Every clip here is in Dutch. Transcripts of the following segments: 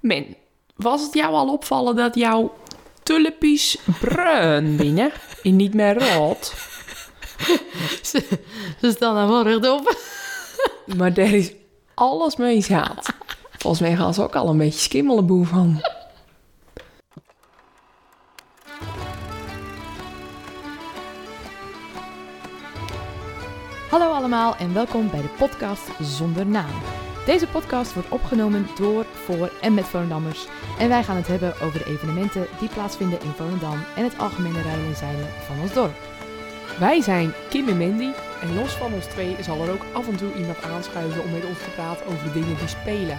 Men, was het jou al opvallen dat jouw tulpies bruin binnen en niet meer rood? Ze, ze staan daar wel rechtop. Maar daar is alles mee zaad. Volgens mij gaan ze ook al een beetje skimmelenboe van. Hallo allemaal en welkom bij de podcast Zonder Naam. Deze podcast wordt opgenomen door, voor en met Volendammers. En wij gaan het hebben over de evenementen die plaatsvinden in Volendam en het algemene rijden en zeilen van ons dorp. Wij zijn Kim en Mandy en los van ons twee zal er ook af en toe iemand aanschuiven om met ons te praten over de dingen die spelen.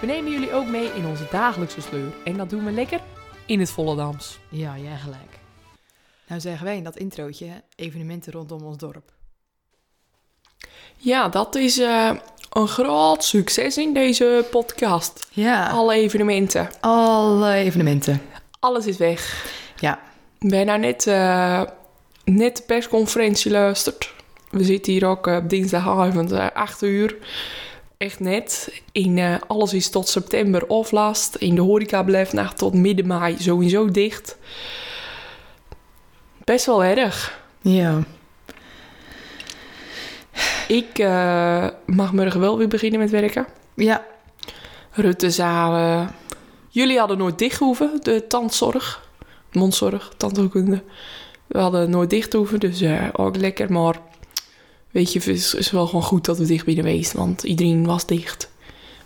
We nemen jullie ook mee in onze dagelijkse sleur en dat doen we lekker in het Volendams. Ja, jij gelijk. Nou zeggen wij in dat introotje evenementen rondom ons dorp. Ja, dat is eh, een groot succes in deze podcast. Ja, Alle evenementen. alle evenementen. Alles is weg. Ja, ben nou net, eh, net de persconferentie luisterd. We zitten hier ook eh, op dinsdagavond, eh 8 uur. Echt net. In, alles is tot september of last. In de horeca blijft nog tot midden mei sowieso dicht. Best wel erg. ja. Ik eh, mag morgen wel weer beginnen met werken. Ja, Rutte zou... eh, jullie hadden nooit dicht hoeven, de tandzorg. Mondzorg, tandheelkunde. We hadden nooit dicht hoeven, dus eh, ook lekker. Maar weet je, het is, is wel gewoon goed dat we dicht binnen geweest. Want iedereen was dicht.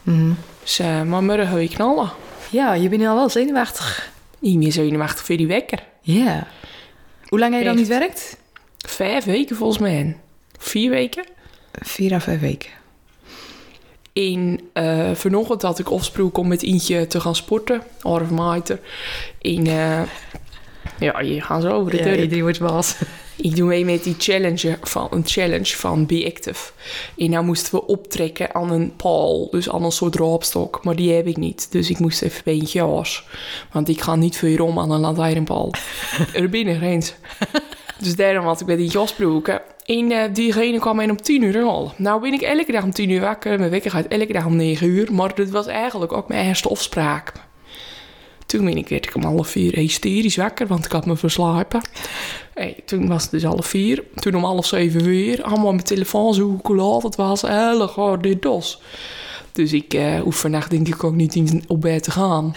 Mhm. Dus, eh, maar morgen weer knallen. ja je bent al wel zenuwachtig. Niet meer zenuwachtig voor die wekker. Ja. Hoe lang heb je dan niet werkt? Vijf weken volgens mij. Vier weken. Vier à vijf weken. In uh, vanochtend had ik afspraak om met Ientje te gaan sporten. Of maaiter. In... eh, ja, je gaan zo over de Ja, deur. iedereen wordt baas. Ik doe mee met die challenge van, een challenge van Be Active. En nou moesten we optrekken aan een paal, dus aan een soort raapstok. Maar die heb ik niet, dus ik moest even bij een jas. Want ik ga niet veel om aan een lantaarnpaal. er binnen eens. Dus daarom had ik bij die jas broeken. En eh, diegene kwam mij om tien uur al. Nou ben ik elke dag om tien uur wakker. Mijn wekker gaat elke dag om negen uur. Maar dat was eigenlijk ook mijn eerste afspraak. Toen ben ik, werd ik om half vier hysterisch wakker, want ik had me verslapen. Hey, toen was het dus half vier. Toen om half zeven weer. Allemaal mijn telefoon zoeken hoe laat het was. Hele dit dos. Dus ik eh hoef vannacht denk ik ook niet in, op bed te gaan.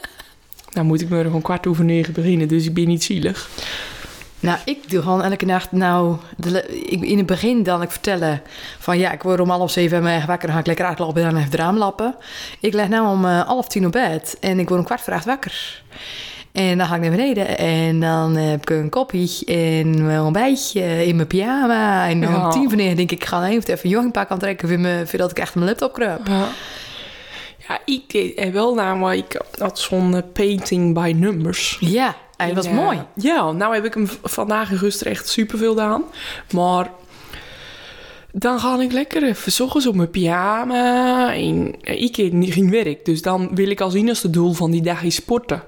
nou moet ik morgen om kwart over negen beginnen, dus ik ben niet zielig. Nou, ik doe gewoon elke nacht nou... De, ik, in het begin dan ik vertellen van... Ja, ik word om half zeven wakker. Dan ga ik lekker uitlopen en dan even het raam lappen. Ik leg nou om eh, half tien op bed. En ik word om kwart voor acht wakker. En dan ga ik naar beneden. En dan eh, heb ik een koppie en mijn ontbijtje in mijn pyjama. En dan Ja. om tien van negen denk ik... Ik ga even even een joggingpak aantrekken... Voordat ik echt mijn laptop kruip. Ja. Ja, ik deed er wel namelijk, ik had zo'n eh, painting by numbers. Ja, hij was En, eh, mooi. Ja, nou heb ik hem vandaag en gisteren echt superveel gedaan. Maar dan ga ik lekker even ochtends op mijn pyjama. En eh, ik heb niet geen werk, dus dan wil ik als enigste doel van die dag is sporten.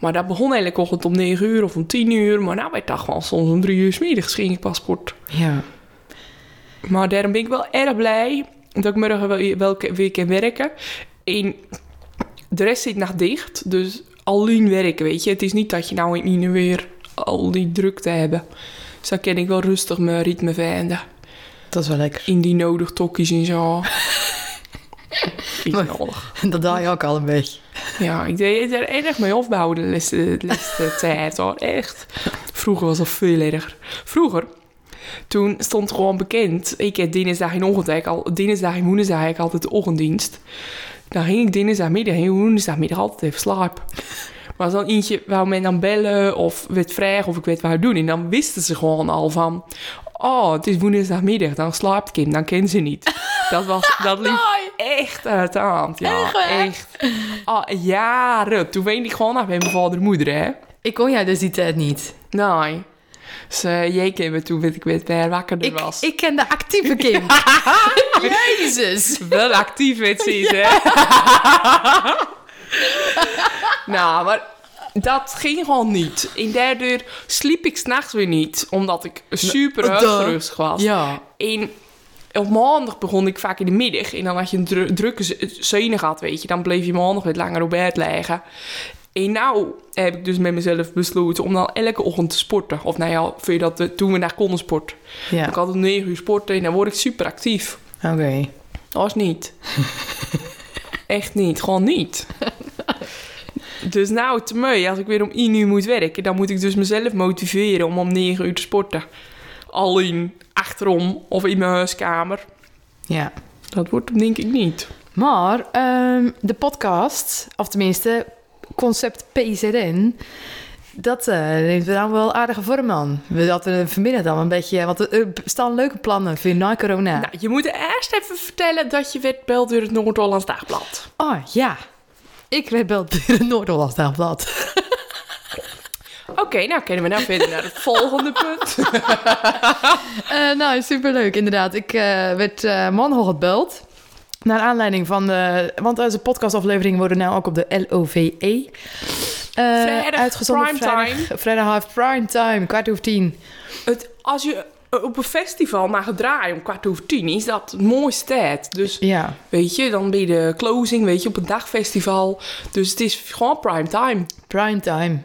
Maar dat begon elke ochtend om 9 uur of om 10 uur. Maar nou, ik dacht gewoon soms om 3 uur 's middags ging ik pas sporten. Ja. Maar daarom ben ik wel erg blij dat ik morgen wel, wel weer kan werken. En de rest zit nog dicht, dus alleen werken, weet je. Het is niet dat je nou in ene weer al die drukte hebben. Dus dan kan ik wel rustig mijn ritme vinden. Dat is wel lekker. In die nodig tokkies en zo. Is nodig. Dat daal je ook al een beetje. Ja, ik deed er erg mee opbouwen de laatste, de laatste tijd hoor. Echt. Vroeger was dat veel erger. Vroeger, toen stond gewoon bekend. Ik heb dinsdag en ochtend, al, dinsdag en woensdag heb ik altijd de ochtenddienst. Dan ging ik dinsdagmiddag en woensdagmiddag altijd even slapen. Maar als dan eentje wou men dan bellen of werd vragen of ik weet wat doen. En dan wisten ze gewoon al van... Oh, het is woensdagmiddag, dan slaapt Kim, dan kent ze niet. Dat, was, dat liep echt uit de hand. Ja, echt. Al jaren. Toen weende ik gewoon bij mijn vader en moeder, hè. Ik kon jij dus die tijd niet. Nee. Dus uh, jij kent me toen, weet ik weet, waar wakkerder Ik, was. ik ken de actieve Kim. Jezus. Wel actief het ziet, hè? nou, maar dat ging gewoon niet. En daardoor sliep ik s'nachts weer niet, omdat ik super duh. uitgerust was. Ja. En op maandag begon ik vaak in de middag. En dan had je een dru- drukke z- zene gehad, weet je. Dan bleef je maandag weer langer op bed liggen. En nou heb ik dus met mezelf besloten om dan elke ochtend te sporten. Of nou ja, vind je dat eh, toen we daar konden sporten. Ja, Ik had om 9 uur sporten en dan word ik super actief. oké. Als niet. Echt niet, gewoon niet. Dus nou, te mee, als ik weer om 1 uur moet werken, dan moet ik dus mezelf motiveren om om 9 uur te sporten. Alleen achterom of in mijn huiskamer. Ja. Dat wordt hem denk ik niet. Maar ehm, de podcast, of tenminste concept PZN, dat eh, neemt dan wel aardige vorm aan. We we vanmiddag dan een beetje, want er staan leuke plannen voor na corona. Nou, je moet eerst even vertellen dat je werd beld door het Noord-Hollands Dagblad. Oh ja, ik werd beld door het Noord-Hollands Dagblad. Oké, nou kunnen we nou verder naar het volgende punt. Eh, nou, superleuk inderdaad. Ik eh, werd uh, manhoog gebeld. Naar aanleiding van de... Want onze podcastafleveringen worden nou ook op de LOVE eh, Vrijdag uitgezonden. primetime. Vrijdag, vrijdag half prime time, kwart over tien. Het, als je op een festival mag draaien om kwart over tien, is dat het mooiste tijd. Dus Ja, Weet je, dan ben je de closing, weet je, op een dagfestival. Dus het is gewoon prime time. prime time.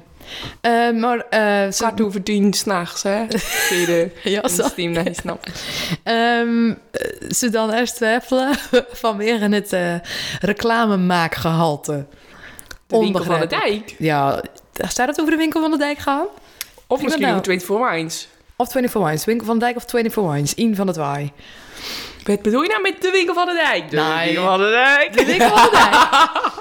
Eh, maar eh, ze, Kwart over tien s'nachts, hè. Zie je de ja, zo. Steam, nee, snap. Ze dan eerst twijfelen vanwege het eh reclamemaakgehalte. De winkel van de dijk. Ja, staat het over de winkel van de dijk gaan? Of Ik misschien over 24 Wines. Of 24 Wines. Winkel van de Dijk of 24 Wines. In van het waai. Wat bedoel je nou met de winkel van de dijk? De Nee. winkel van de dijk. De winkel van de Dijk.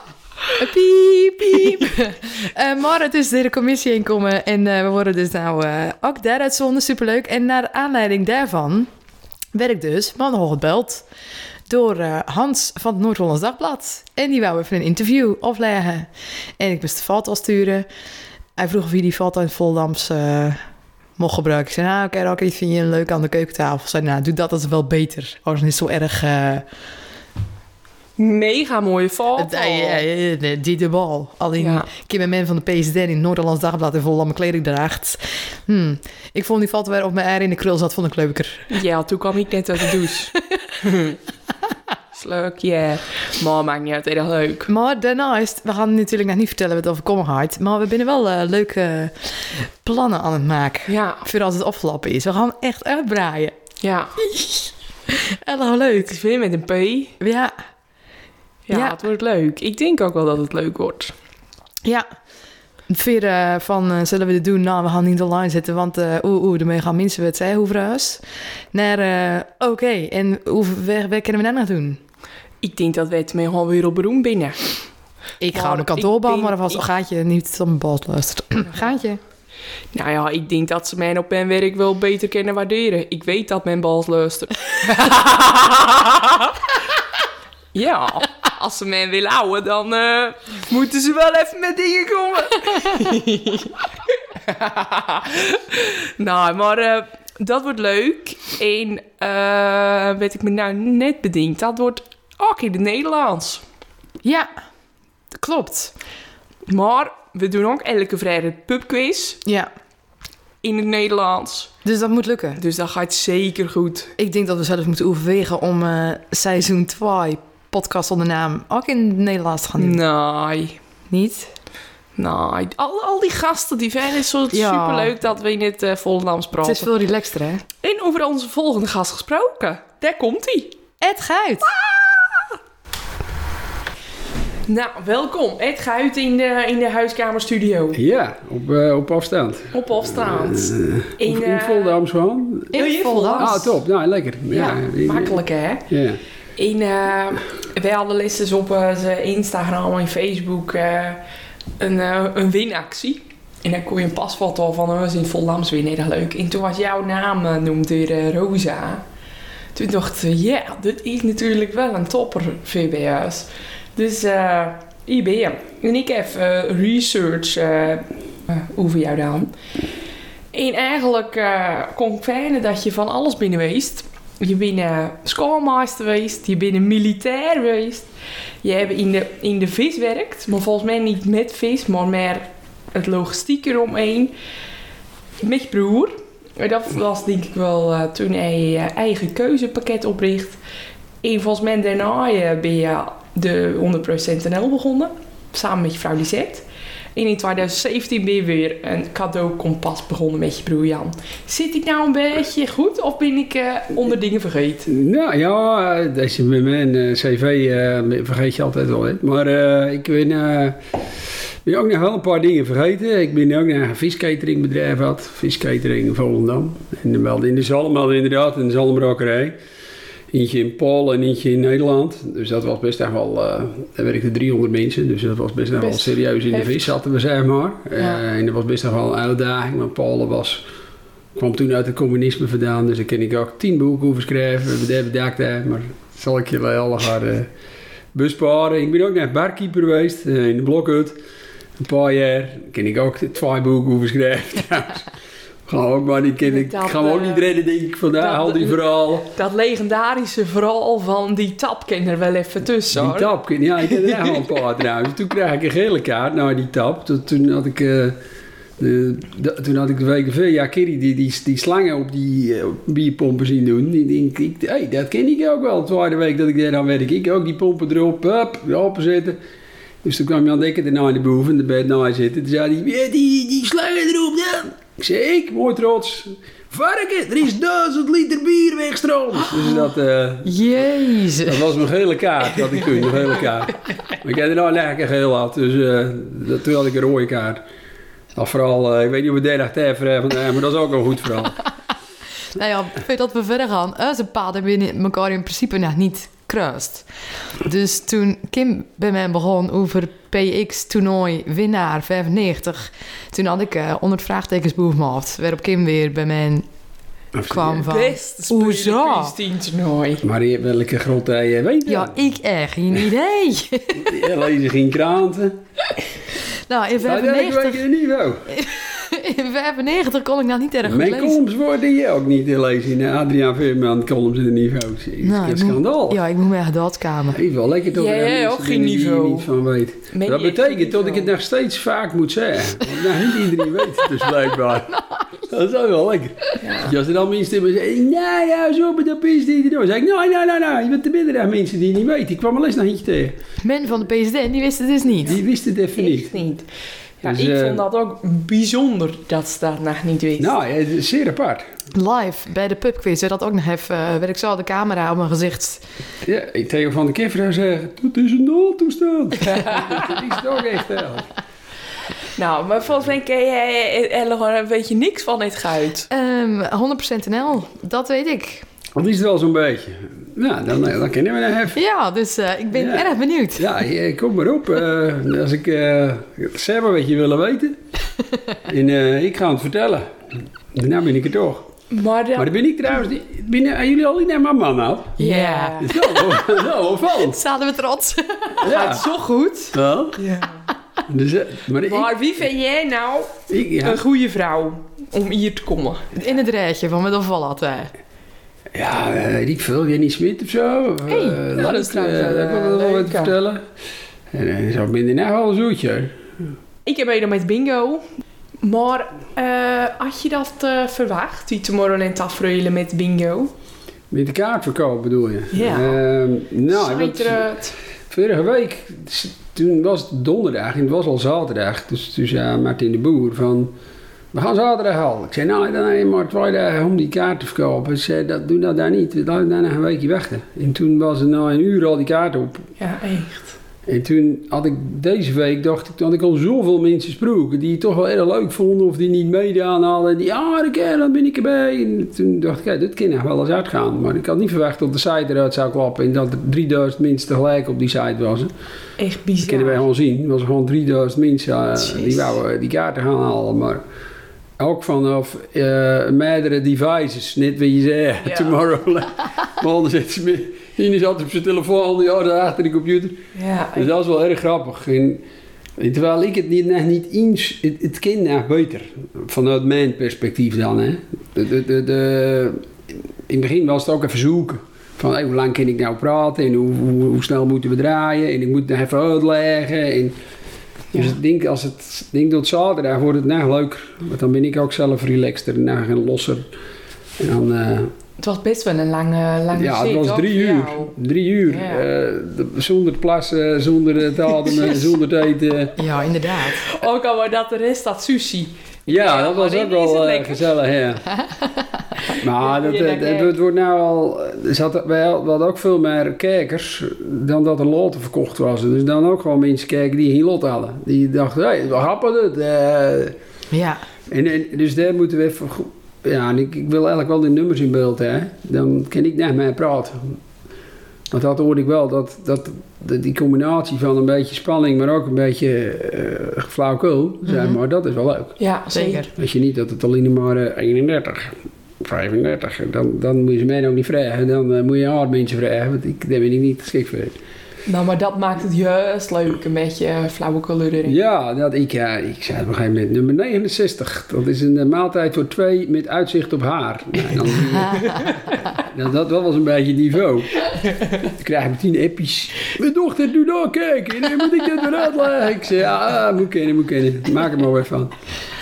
Piep, piep. Eh, maar het is de commissie inkomen. En eh, we worden dus nou eh, ook daaruit zonden. Superleuk. En naar aanleiding daarvan werd ik dus man gebeld door Hans van het Noord-Hollands Dagblad. En die wou even een interview afleggen. En ik moest de foto sturen. Hij vroeg of hij die foto in Voldams mocht gebruiken. Ik zei, nou oké, okay, die vind je leuk aan de keukentafel. Ik zei, nou doe dat, dat is wel beter. Oh, dan is het zo erg... Mega mooie foto. het- eh, die de bal. Alleen, Ja. ik heb een man van de PSD in het Noord-Hollands Dagblad in volle kleding draagt. Hmm. Ik vond die foto waar op mijn eieren in de krul zat, vond ik leuker. Ja, toen kwam ik net uit de douche. Sluk, ja. Maar maakt niet uit, erg leuk. Maar daarnaast, we gaan natuurlijk nog niet vertellen wat het overkomen gaat. Maar we zijn wel eh, leuke plannen aan het maken. Ja, Voor als het afgelopen is. We gaan echt uitbraaien. ja. En Het leuk. is weer met een P. Ja, Ja, Ja. het wordt leuk. Ik denk ook wel dat het leuk wordt. ja. Veer eh, van, eh, zullen we dit doen? Nou, we gaan niet online zetten, want eh oeh, oeh, daarmee gaan mensen het zeggen, hoe verhuis. Naar, oké, en hoe waar, waar kunnen we dat nog doen? Ik denk dat wij het mee gewoon binnen. Ik ga Maar op een kantoorbaan, ik maar denk- alvast al gaat je niet op mijn baas luisteren. gaat je? Nou ja, ik denk dat ze mij op mijn werk wel beter kunnen waarderen. Ik weet dat mijn bals luistert. ja, als ze mij willen houden, dan eh, moeten ze wel even met dingen komen. nou, maar eh, dat wordt leuk. En eh weet ik me nou net bedenkt, dat wordt ook in het Nederlands. Ja, klopt. Maar we doen ook elke vrijdag pubquiz Ja, in het Nederlands. dus dat moet lukken. Dus dat gaat zeker goed. Ik denk dat we zelfs moeten overwegen om seizoen 2 podcast onder naam ook in het Nederlands gaan doen. Nee. Niet? Nee. Al, al die gasten die vinden het zo Ja. superleuk dat we in het uh, Volendams Het praten. is veel relaxter, hè? En over onze volgende gast gesproken. Daar komt hij. Ed Guit. Nou, welkom. Ed Guit in de, in de huiskamerstudio. Ja, op, eh, op afstand. Op afstand. In, In, in eh, Voldam gewoon. Oh, je Voldam. Ah, top. Nou, lekker. Ja, in- makkelijk hè. Ja. In, eh, wij hadden listens op eh, zijn Instagram en Facebook eh, een, eh, een winactie. En dan kon je een pasfoto van ons in Voldams winnen. Dat leuk. En toen was jouw naam noemd door eh, Rosa. Toen dacht ik, ja, dit is natuurlijk wel een topper VBS. Dus je. En ik heb research over jou dan. En eigenlijk kon ik vinden dat je van alles binnen weest. Je bent schoolmeester geweest, je bent een militair geweest. Je hebt in de, in de vis werkt, maar volgens mij niet met vis, maar meer het logistiek eromheen. Met je broer. Dat was denk ik wel eh, toen hij eh, eigen keuzepakket opricht. En volgens mij daarna eh, ben je de 100% NL begonnen. Samen met je vrouw Lisette. In 2017 ben je weer een cadeaukompas begonnen met je broer Jan. Zit ik nou een beetje goed of ben ik eh, onder dingen vergeten? Nou ja, deze met mijn eh, cv eh, vergeet je altijd wel. Maar ik ben, ook nog wel een paar dingen vergeten. Ik ben ook nog een viscateringbedrijf had. Viscatering in Volendam. En wel in de Zalm, inderdaad, in de Zalmbrakerij. Eentje in Polen en eentje in Nederland. Dus dat was best echt wel... eh daar werkten 300 mensen. Dus dat was best, echt wel Best serieus in de vis zaten we, zeg maar. Eh, Ja. en dat was best wel een uitdaging. Want Polen was kwam toen uit het communisme vandaan, dus daar kan ik ook tien boeken over schrijven. Daar bedacht hij, maar zal ik je wel gaan eh, besparen. Ik ben ook naar barkeeper geweest eh, in de Blokhut. Een paar jaar. Daar kan ik ook twee boeken over schrijven. Gaan we ook maar niet, kan ik, Dat, gaan we ook eh, niet redden, denk ik, vandaag. Al die verhalen. Dat legendarische verhaal van die tap ken er wel even tussen Die hoor. tap, ja, ik heb er wel een paar trouwens. Toen kreeg ik een gele kaart naar die tap. Toen, toen had ik... eh, de, de- toen had ik de week veel, ja, Kerry, die, die, die slangen op die eh, bierpompen zien doen. Die denk ik, hey, dat ken ik ook wel. De tweede week dat ik daar dan werk, ik ook die pompen erop, hup, open zetten. Dus toen kwam Jan Dekker erna in de boven, de bed naast zitten. Toen zei hij, ja, die, die slangen erop dan. Ik zei, ik, mooi trots. Varken, er is duizend liter bier wegstroomd. Dus dat... eh, Jezus. dat was mijn gele kaart, had ik toen, een gele kaart. Maar ik heb er nou lekker geel had, dus eh, dat, toen had ik een rode kaart. Dat vooral, eh, ik weet niet of we dag vandaag, maar dat is ook een goed verhaal. Nou ja, voordat we verder gaan, onze paden binnen elkaar in principe nog niet kruist. Dus toen Kim bij mij begon over PX toernooi winnaar 95, toen had ik eh 100 vraagtekens boven mijn hoofd. Waarop Kim weer bij mij kwam van... Best Hoezo? toernooi. Maar je- welke grot hij eh, weet Ja, ik echt geen idee. Je lezen geen kranten. nou, in Nou, dat weet 95, je niet wel. in 95 kon ik nog niet erg goed Mijn lezen. columns worden je ook niet lezen in Adriaan Veerman columns in de niveau. Dat is Nou, een ik moet- schandaal. Ja, ik moet me echt doodkamer. Even wel lekker toch Jij ook geen die niveau. niet van weet. Meen dat betekent dat ik het nog steeds vaak moet zeggen. Want nou, niet iedereen weet het dus blijkbaar. Dat is ook wel lekker. Ja, Als er dan mensen in me zeggen, nou ja, zo met dat is die Dan zeg ik, nou, nou, nou, nou, je bent de minder mensen die het niet weten. Ik kwam al eens naar eentje tegen. Men van de PSD, die wist het dus niet. Die wist het even niet. Echt niet. Ja, Dus, ik eh, vond dat ook bijzonder dat ze dat nog niet wist. Nou, is zeer apart. Live bij de pubquiz werd dat ook nog even, uh, werd ik zo de camera op mijn gezicht. Ja, ik Theo van de Kiffer zeggen, dat is een noodtoestand. dat is toch echt wel. Nou, maar volgens mij ken jij er gewoon een beetje niks van dit geluid. Ehm 100% NL, dat weet ik. Dat is het wel zo'n beetje. Nou, dan, dan kennen we dat even. Ja, dus eh, ik ben Ja. erg benieuwd. Ja, kom maar op. Eh, als ik uh, zelf wat je willen weten. en uh, ik ga het vertellen. Nou ben ik er toch. Maar, dan... Maar dan ben ik trouwens... Ben, jullie al niet naar nou? Ja. Dat is wel, dat is wel opvallend. Zaten we trots. Ja. Zo goed. Wel? Ja. Dus, eh, maar ik, Maar wie vind jij nou ik, ja, een goede vrouw om hier te komen? In het rijtje van met opvallen. hè. Ja eh, weet ik veel. Jenny Smit of zo. Hey, eh, nou, dat is eh, wel, ik eh, wel wat leuk, ja. vertellen. En zo ben je nou wel een zoetje. Ik heb meedoen met bingo. Maar eh, had je dat eh, verwacht, die Tomorrowland tafereelen met bingo? Met de kaartverkoop bedoel je? Ja. Ehm, nou, wat-. Vorige week, toen was het donderdag en het was al zaterdag. Dus toen zei Martin de Boer van, we gaan zaterdag al. Ik zei, nou, dan heb je maar twee dagen om die kaart te verkopen. Ze zei, dat, doe dat daar niet, laat daar nog een weekje wachten. En toen was er na een uur al die kaart op. Ja, echt. En toen had ik deze week, dacht ik, toen had ik al zoveel mensen gesproken die het toch wel erg leuk vonden of die niet meedaan hadden. Die, ah, oké, dan ben ik erbij. En toen dacht ik, ja, dit kan nog wel eens uitgaan. Maar ik had niet verwacht dat de site eruit zou klappen en dat er 3000 mensen tegelijk op die site was. Echt Dat bizar. kunnen wij gewoon zien. Er was gewoon 3000 mensen uh, die wouden die kaarten gaan halen. Maar ook vanaf uh, meerdere devices, net wat je Ja. Tomorrowland. Maar anders zit ze. Ine zat op zijn telefoon, ja, daar achter de computer. Ja, Dus dat was wel erg grappig. En, terwijl ik het niet, nog niet eens... Het, het kind nog beter. Vanuit mijn perspectief dan, hè. De, de, de, in het begin was het ook even zoeken. Van, hey, hoe lang kan ik nou praten? En hoe, hoe, hoe snel moeten we draaien? En ik moet nog even uitleggen. En Dus ik denk, als het, denk dat zaterdag wordt het nou leuk. Want dan ben ik ook zelf relaxter en en losser. En dan, eh, Het was best wel een lange, lange ja, het was drie uur. Drie uur. Ja. eh, de- zonder plassen, zonder te ademen, zonder te eten. Ja, inderdaad. Ook al dat de rest had sushi. Ja, Ja, dat was ook het wel eh, gezellig, ja. maar dat, Ja, het, het, het wordt nou al... Zat, wij hadden we ook veel meer kijkers dan dat er loten verkocht was. Dus dan ook gewoon mensen kijken die geen lot hadden. Die dachten, hé, hey, wat grappig dit. eh. Ja, en, en, dus daar moeten we even... Ja, en ik, ik wil eigenlijk wel de nummers in beeld, hè. Dan kan ik naar mij praten. Want dat hoorde ik wel, dat, dat, dat die combinatie van een beetje spanning, maar ook een beetje eh flauwkul, zeg Mhm. maar, dat is wel leuk. Ja, zeker. Weet je niet dat het alleen maar eh, 31, 35, dan, dan moet je ze mij ook niet vragen. Dan eh, moet je hard mensen vragen, want ik, daar ben ik niet geschikt voor. Nou, maar dat maakt het juist leuk, een beetje flauwe kleur erin. Ja, dat, ik, ja, ik zei op een gegeven moment nummer 69. Dat is een eh, maaltijd voor twee met uitzicht op haar. Nou, dan, nou, dat, dat was een beetje niveau. Dan krijg ik meteen appies. Mijn dochter doet daar kijken. En dan moet ik dit weer uitleggen. Ik zei, ja, ah, moet kennen, moet kennen. Maak er maar weer van.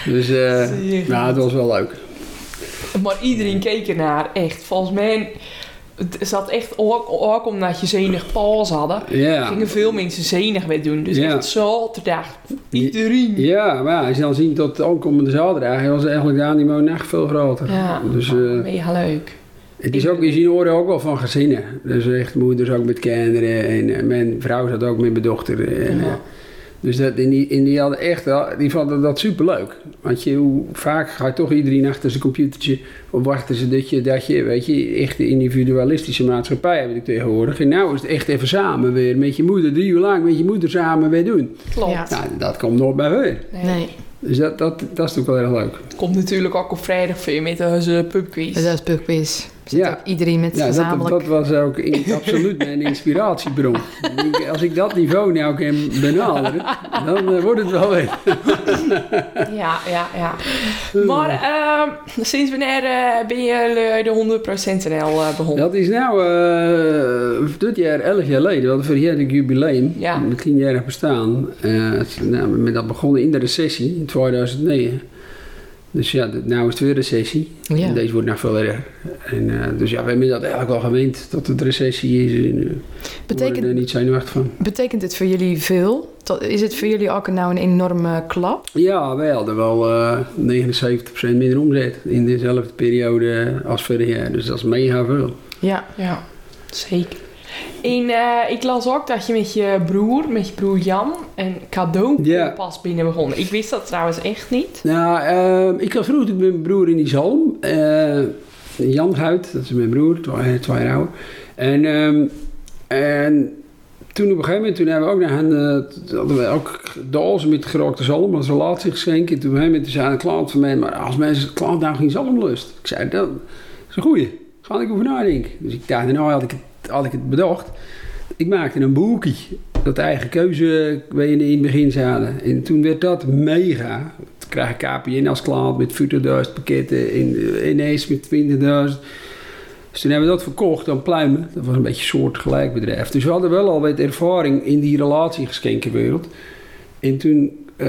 Dus, eh nou, het was wel leuk. Maar iedereen keek ernaar, echt. Volgens mij het zat echt ook, ook omdat je zenig pauze hadden. Ja. Gingen veel mensen zenig mee doen. Dus Ja. echt zaterdag. Iedereen. Ja, maar ja, als je dan ziet tot de aankomende zaterdag, was eigenlijk de animo echt veel groter. Ja, Dus eh, mega leuk. het is ook, je ziet horen ook wel van gezinnen. Dus echt moeders ook met kinderen en eh, mijn vrouw zat ook met mijn dochter. En, Ja. Dus dat, die, en die hadden echt, wel- die vonden dat superleuk. Want je, hoe vaak ga je toch iedereen achter zijn computertje of wachten ze dat je, dat je, weet je, echt de individualistische maatschappij heb ik tegenwoordig. En nou is het echt even samen weer met je moeder, drie uur lang met je moeder samen weer doen. Klopt. Ja. Nou, dat komt nooit bij weer. Nee. Nee, Dus dat, dat, dat is toch wel erg leuk. Het komt natuurlijk ook op vrijdag veel met onze pubquiz. dat is pubquiz. Zit Ja. ook iedereen met Ja, dat, gezamenlijk... dat was ook in- absoluut mijn inspiratiebron. Als ik dat niveau nou kan benaderen, dan eh, wordt het wel weer. Ja, ja, ja. Maar ehm, sinds wanneer eh, ben je de 100% NL eh, begonnen? Dat is nou dit jaar, elf jaar geleden, hadden verjaardag jubileum, Ja. met tienjarig bestaan. Nou, met dat begonnen in de recessie in 2009. Dus ja, nou is het weer recessie. Ja. En deze wordt nog veel erger. En, eh, dus ja, we hebben dat eigenlijk wel gewend dat het recessie is. En, uh, Betekent, er niet zenuwachtig van. betekent het voor jullie veel? Dat- Is het voor jullie ook nou een enorme klap? Ja, wij hadden wel eh 79% minder omzet in dezelfde periode als vorig jaar. Dus dat is mega veel. Ja. Ja, zeker. En eh, ik las ook dat je met je broer, met je broer Jan, een cadeau pas binnen begonnen. Ik wist dat trouwens echt niet. Nou, eh, ik had vroeger met mijn broer in die zalm. eh, Jan Guit, dat is mijn broer, twee, twee jaar ouder. En, ehm, en toen op een gegeven moment, toen hebben we ook naar hen, eh, hadden we ook dozen met gerookte zalm als relatiegeschenk. En toen op een gegeven moment zei een klant van mij, maar als mensen klant nou geen zalm lust. Ik zei, dat is een goeie. Ga ik over nadenken. Dus ik dacht, nou had ik het, had ik het bedacht. Ik maakte een boekie. Dat eigen keuze, waar je in het begin zaten. En toen werd dat mega. Toen kreeg ik KPN als klant met 40.000 pakketten. In, ineens met 20.000. Dus toen hebben we dat verkocht aan Pluimen. Dat was een beetje een soortgelijk bedrijf. Dus we hadden wel al wat ervaring in die relatiegeschenkenwereld. En toen eh,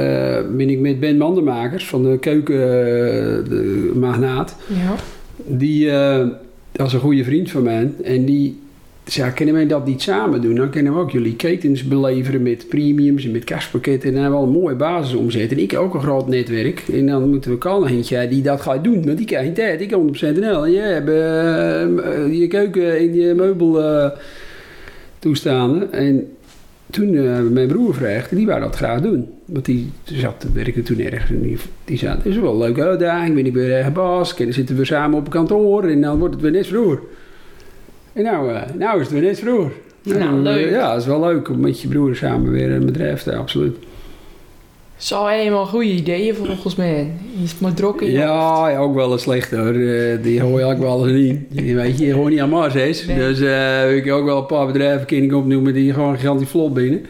ben ik met Ben Mandenmakers van de keukenmagnaat. Ja. Die eh, was een goede vriend van mij. En die zei, kunnen wij dat niet samen doen? Dan kunnen we ook jullie ketens beleveren met premiums en met kerstpakketten. En dan hebben we al een mooie basis omzet. En ik ook een groot netwerk. En dan moeten we kan eentje die dat gaat doen. Want die krijgt geen tijd. Ik heb 100% NL. En jij hebt eh, je keuken en je meubel toestanden. En toen we mijn broer gevraagd. En die wou dat graag doen. Want die zat, werkte toen ergens. En die, zei, het is wel een leuke uitdaging. Ben ik weer eigen baas. En dan zitten we samen op kantoor. En dan wordt het weer net vroeger. En nou, eh, nou is het weer net vroeger. Nou, leuk. Ja, het is wel leuk om met je broer samen weer een bedrijf te absoluut. Zo helemaal goede ideeën volgens mij. Is maar in je hoofd. Ja, ja, ook wel eens slecht hoor. Eh, die hoor je ook wel eens niet. Je weet je, gewoon niet aan Mars is. Nee. Dus eh, ik heb ook wel een paar bedrijven opnoemen die gewoon gigantisch vlot binnen.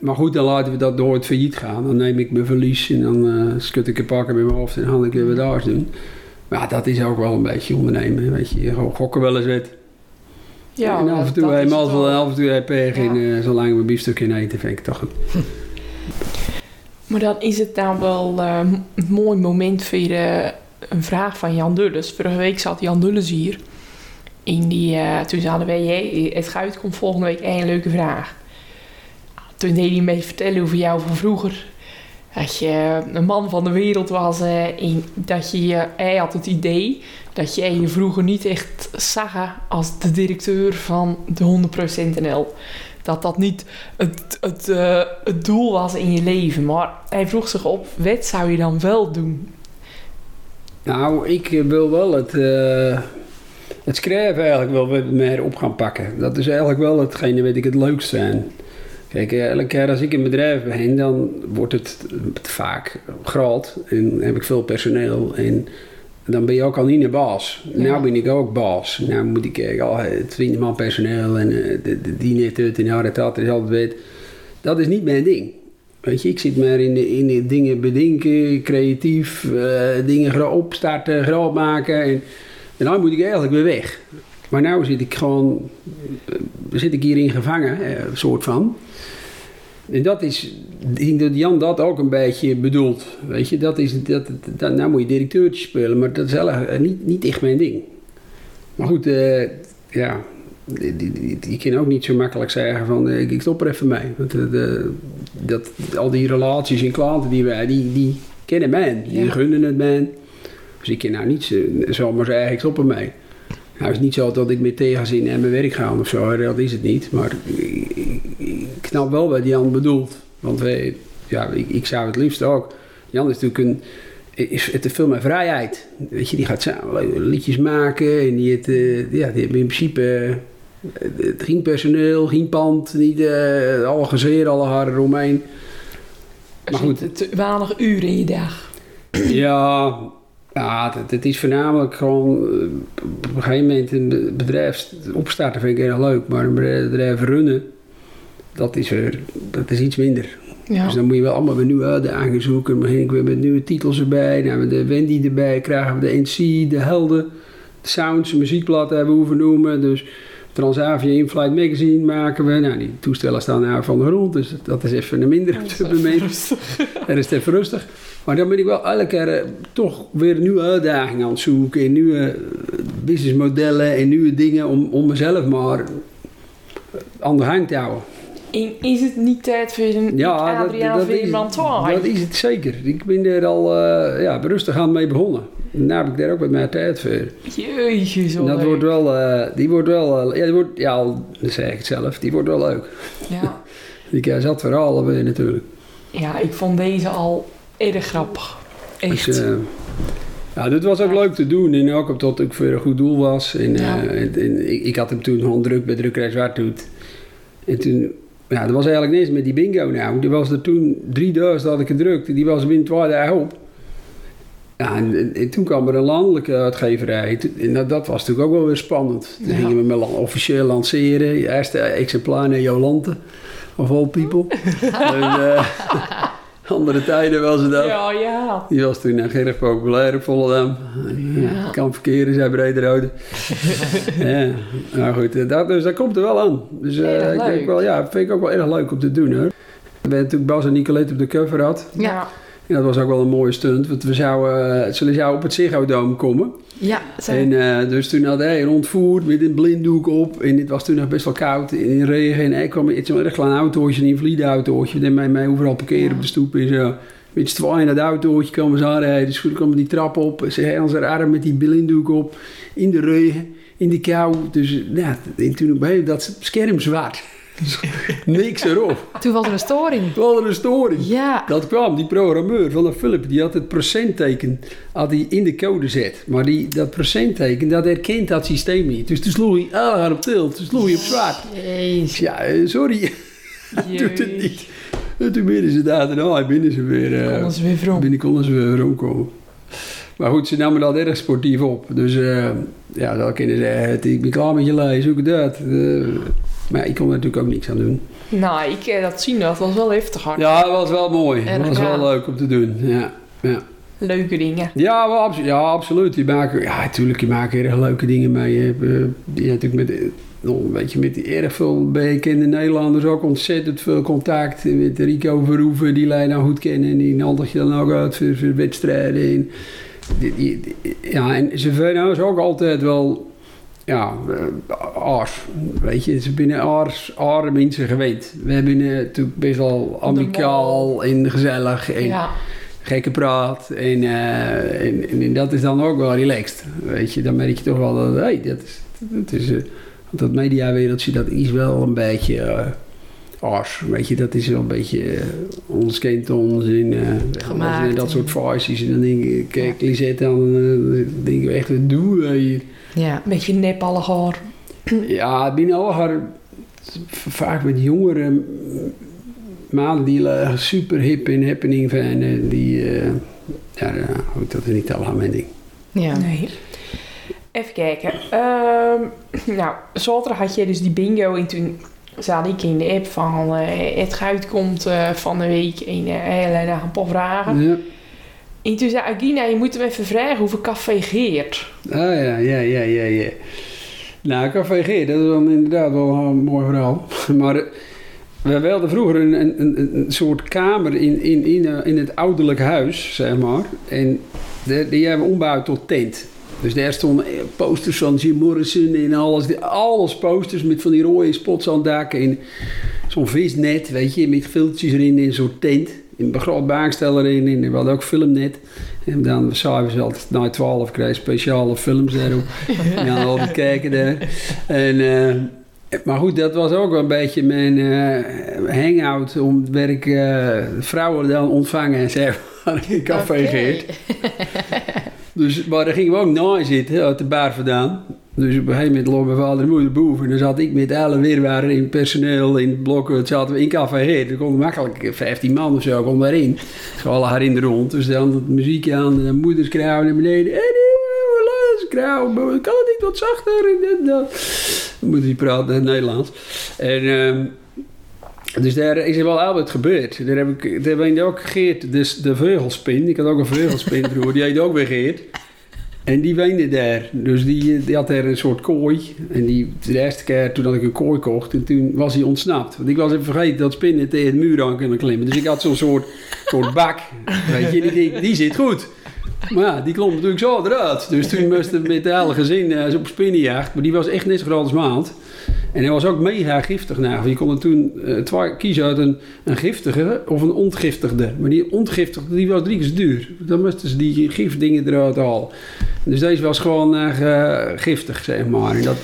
Maar goed, dan laten we dat door het failliet gaan. Dan neem ik mijn verlies en dan eh schud ik een pakken met mijn hoofd en dan ik weer wat anders doen. Maar dat is ook wel een beetje ondernemen. Weet je, gewoon gokken wel eens wet. Ja, en af en toe heb mazzel wel. en af en toe heb je pech. Ja. En zolang we biefstuk in eten, vind ik toch goed. Maar dan is het nou wel eh, een mooi moment voor eh, een vraag van Jan Dulles. Vorige week zat Jan Dulles hier. In die, eh, toen zeiden wij, "Jee, het Guit komt volgende week één leuke vraag. Toen deed hij mee vertellen over jou van vroeger. Dat je een man van de wereld was en dat je, hij had het idee dat jij je vroeger niet echt zag als de directeur van de 100% NL. Dat dat niet het, het, eh, het doel was in je leven. Maar hij vroeg zich op, wat zou je dan wel doen? Nou, ik eh, wil wel het, eh, het schrijven eigenlijk wel meer op gaan pakken. Dat is eigenlijk wel hetgene wat ik het leukst vind. Kijk, eh, elke keer als ik in een bedrijf ben, dan wordt het vaak groot en heb ik veel personeel. En dan ben je ook al niet een baas. Ja. Nou ben ik ook baas. Nou moet ik eh, al 20 man personeel en eh, de, de, die net het en dat, dat is altijd weet. Dat is niet mijn ding. Weet je, ik zit maar in de, in de dingen bedenken, creatief, eh, dingen opstarten, groot maken. En, en dan moet ik eigenlijk weer weg. Maar nu zit ik gewoon, eh, zit ik hierin gevangen, eh, soort van. En dat is, ik denk dat Jan dat ook een beetje bedoelt. Weet je, dat is, dat, dat, nou moet je directeurtje spelen, maar dat is eigenlijk niet, niet echt mijn ding. Maar goed, eh, ja, die kan ook niet zo makkelijk zeggen van eh, ik, ik stop er even mee. Want eh, de, dat, al die relaties en klanten die wij, die, die kennen mij, die Ja. gunnen het mij. Dus ik kan nou niet zo- zomaar zeggen ik stop ermee. Nou, het is niet zo dat ik met tegenzin aan mijn werk ga of zo, dat is het niet. Maar ik snap wel wat Jan bedoelt. Want wij, ja, ik, ik zou het liefst ook. Jan is natuurlijk een. Is, het veel meer vrijheid. Weet je, die gaat samen liedjes maken en die, het, eh, ja, die hebben in principe. eh, het geen personeel, geen pand, niet eh, alle gezeer, alle haren eromheen. Maar goed. Weinig uren in je dag. Ja, ja het, het is voornamelijk gewoon eh, op een gegeven moment een be- bedrijf opstarten vind ik erg leuk, maar een bedrijf runnen, dat is, er, dat is iets minder. Ja. Dus dan moet je wel allemaal weer nieuwe uitdagingen zoeken. Dan begin ik weer met nieuwe titels erbij. Dan hebben we de Wendy erbij, krijgen we de NC, de Helden, de Sounds, muziekblad hebben we hoeven noemen. Dus Transavia In-Flight Magazine maken we. Nou, die toestellen staan nou van de grond, dus dat is even een minder op dit moment. Er is even rustig. Maar dan ben ik wel elke keer eh, toch weer nieuwe uitdagingen aan het zoeken. En nieuwe eh, businessmodellen en nieuwe dingen om, om mezelf maar aan de gang te houden. Is het niet tijd voor een Ja, dat, Adriaan dat, is, Veerman dat is het zeker. Ik ben er al eh, ja, rustig aan mee begonnen. Nu heb ik daar ook wat meer tijd voor. Jeetje, zo En dat leuk. wordt wel, eh, die wordt wel, eh, ja, die wordt, ja, al zeg ik het zelf, die wordt wel leuk. Ja. Ik uh, zat verhalen weer natuurlijk. ja, ik vond deze al erg grappig. Echt. Dus, ja, dit was ook leuk te doen en ook omdat ik voor een goed doel was. En, Ja. en, en ik, ik had hem toen gewoon druk bij Drukkerij Zwarthoed. En toen, ja, dat was eigenlijk niks met die bingo nou. Die was er toen 3000 had ik gedrukt. Die was binnen twee dagen op. Ja, en, en- en toen kwam er een landelijke uitgeverij. En dat, dat was natuurlijk ook wel weer spannend. Toen Ja. gingen we met officieel lanceren. Eerste exemplaar naar Jolante. Of all people. dus, eh, andere tijden was het ook. Ja, ja. Die was toen nog erg populair op Volendam. Ja. Ja. Kan verkeren, zei Brederode. ja, nou goed, eh, dat, dus dat komt er wel aan. Dus eh, ik denk wel, ja, vind ik ook wel erg leuk om te doen hoor. We hebben natuurlijk Bas en Nicolette op de cover had. Ja. En dat was ook wel een mooie stunt, want we zouden, eh, ze zouden op het Ziggo Dome komen. Ja. En eh, dus toen had hij ontvoerd met een blinddoek op. En het was toen nog best wel koud in de regen. En hij kwam met zo'n erg klein autootje, een vliedautootje. Die mij, mij overal parkeren Ja. op de stoep en zo. Met z'n tweeën dat autootje kwamen ze aanrijden. Dus toen kwam die trap op. Ze hadden zijn arm met die blinddoek op. In de regen, in de kou. Dus ja, en toen op moment dat scherm zwart. Niks erop. Toen was er een storing. Wat een storing. Ja. Dat kwam, die programmeur van de Philip, die had het procentteken had hij in de code zet. Maar die, dat procentteken, dat herkent dat systeem niet. Dus toen sloeg hij ah, op tilt, toen sloeg hij op zwart. Jezus. Ja, eh, sorry, doet het niet. En toen binnen ze daar en oh, binnen ze weer. eh, Konden ze weer vrom. binnen konden ze weer rondkomen. Maar goed, ze namen dat erg sportief op. Dus eh, ja, kunnen ze zeggen, ik ben klaar met je lijn, zoek uit. Eh, maar ik kon er natuurlijk ook niks aan doen. Nou, ik eh, dat zien, dat was wel heftig hard. Ja, dat was wel mooi. Dat Erg, was ja. wel leuk om te doen. Ja, ja. Leuke dingen. Ja, wel ja, absoluut. Die maken, ja, natuurlijk, die maken erg leuke dingen mee. Je hebt, eh, die natuurlijk met, nog een beetje met die erg veel bekende Nederlanders ook ontzettend veel contact. Met Rico Verhoeven, die wij nou goed kennen. En die nodig je dan ook uit voor, voor wedstrijden. En, die, die- die- ja, en vinden ons ook altijd wel ja, aars. Weet je, ze binnen aars, aarde mensen gewend. We hebben eh, natuurlijk best wel amicaal en gezellig en Ja. gekke praat. En, eh, en, en dat is dan ook wel relaxed. Weet je, dan merk je toch wel dat, hey, dat is, dat is want dat mediawereldje, dat is wel een beetje aars. Weet je, dat is wel een beetje uh, ons kent ons in eh, Gemaakt en dat soort faces. En dan denk ik, kijk, Lisette, dan eh, denk ik echt, wat doen we hier? Ja. Een beetje nep alle haar. Ja, binnen al haar vaak met jongere maanden die eh, super hip en happening zijn. eh, Die, eh, ja, dat is niet allemaal mijn ding. Ja. Nee. Even kijken. Ehm, nou, zaterdag had je dus die bingo en toen zat ik in de app van eh, het uitkomt eh van de week en eh hij had een paar vragen. Ja. En toen zei Agina, je moet hem even vragen hoeveel café geert. Ah ja, ja, ja, ja, ja. Nou, Café G, dat is dan inderdaad wel een mooi verhaal. Maar we hadden vroeger een, een, een, soort kamer in, in, in, in het ouderlijk huis, zeg maar. En die hebben we ombouwd tot tent. Dus daar stonden posters van Jim Morrison en alles. Alles posters met van die rode spots aan het dak. En zo'n visnet, weet je, met filtjes erin in zo'n tent. In een groot bankstel erin. En we hadden ook filmnet. En dan s'avonds altijd na 12 kreeg speciale films daarop. en dan altijd kijken daar. En, eh, maar goed, dat was ook wel een beetje mijn eh, hangout om werk eh, vrouwen dan ontvangen, zeg maar, in Café Oké. Geert. Dus, maar daar gingen we ook na zitten, uit de bar vandaan. Dus op een gegeven moment lopen mijn vader en moeder boven. En dan zat ik met alle weerwaren in personeel, in blokken. zaten we in Café Geert. Er konden makkelijk 15 man of zo kon daarin. Zo alle haar in de rond. Dus dan het muziek aan, de moeders krauwen naar beneden. En is krauwen, kan het niet wat zachter? En dat. Hij praten het Nederlands. En... ehm, dus daar is er wel altijd gebeurd. Daar heb ik, ben ook Geert, dus de veugelspin. Ik had ook een veugelspin vroeger, die heet ook weer Geert. En die woonde daar. Dus die, die had daar een soort kooi. En die, de eerste keer toen had ik een kooi kocht, en toen was hij ontsnapt. Want ik was even vergeten dat spinnen tegen de muur aan kunnen klimmen. Dus ik had zo'n soort, soort bak. Weet je, die, die, die zit goed. Maar ja, die klom natuurlijk zo eruit. Dus toen moesten we met het hele gezin eh, op spinnenjacht. Maar die was echt net zo groot als maand. En hij was ook mega giftig. Nou, je kon er toen twee kiezen uit een, een giftige of een ontgiftigde. Maar die ontgiftigde die was drie keer duur. Dan moesten ze die gifdingen eruit halen. Dus deze was gewoon eh, giftig, zeg maar. En dat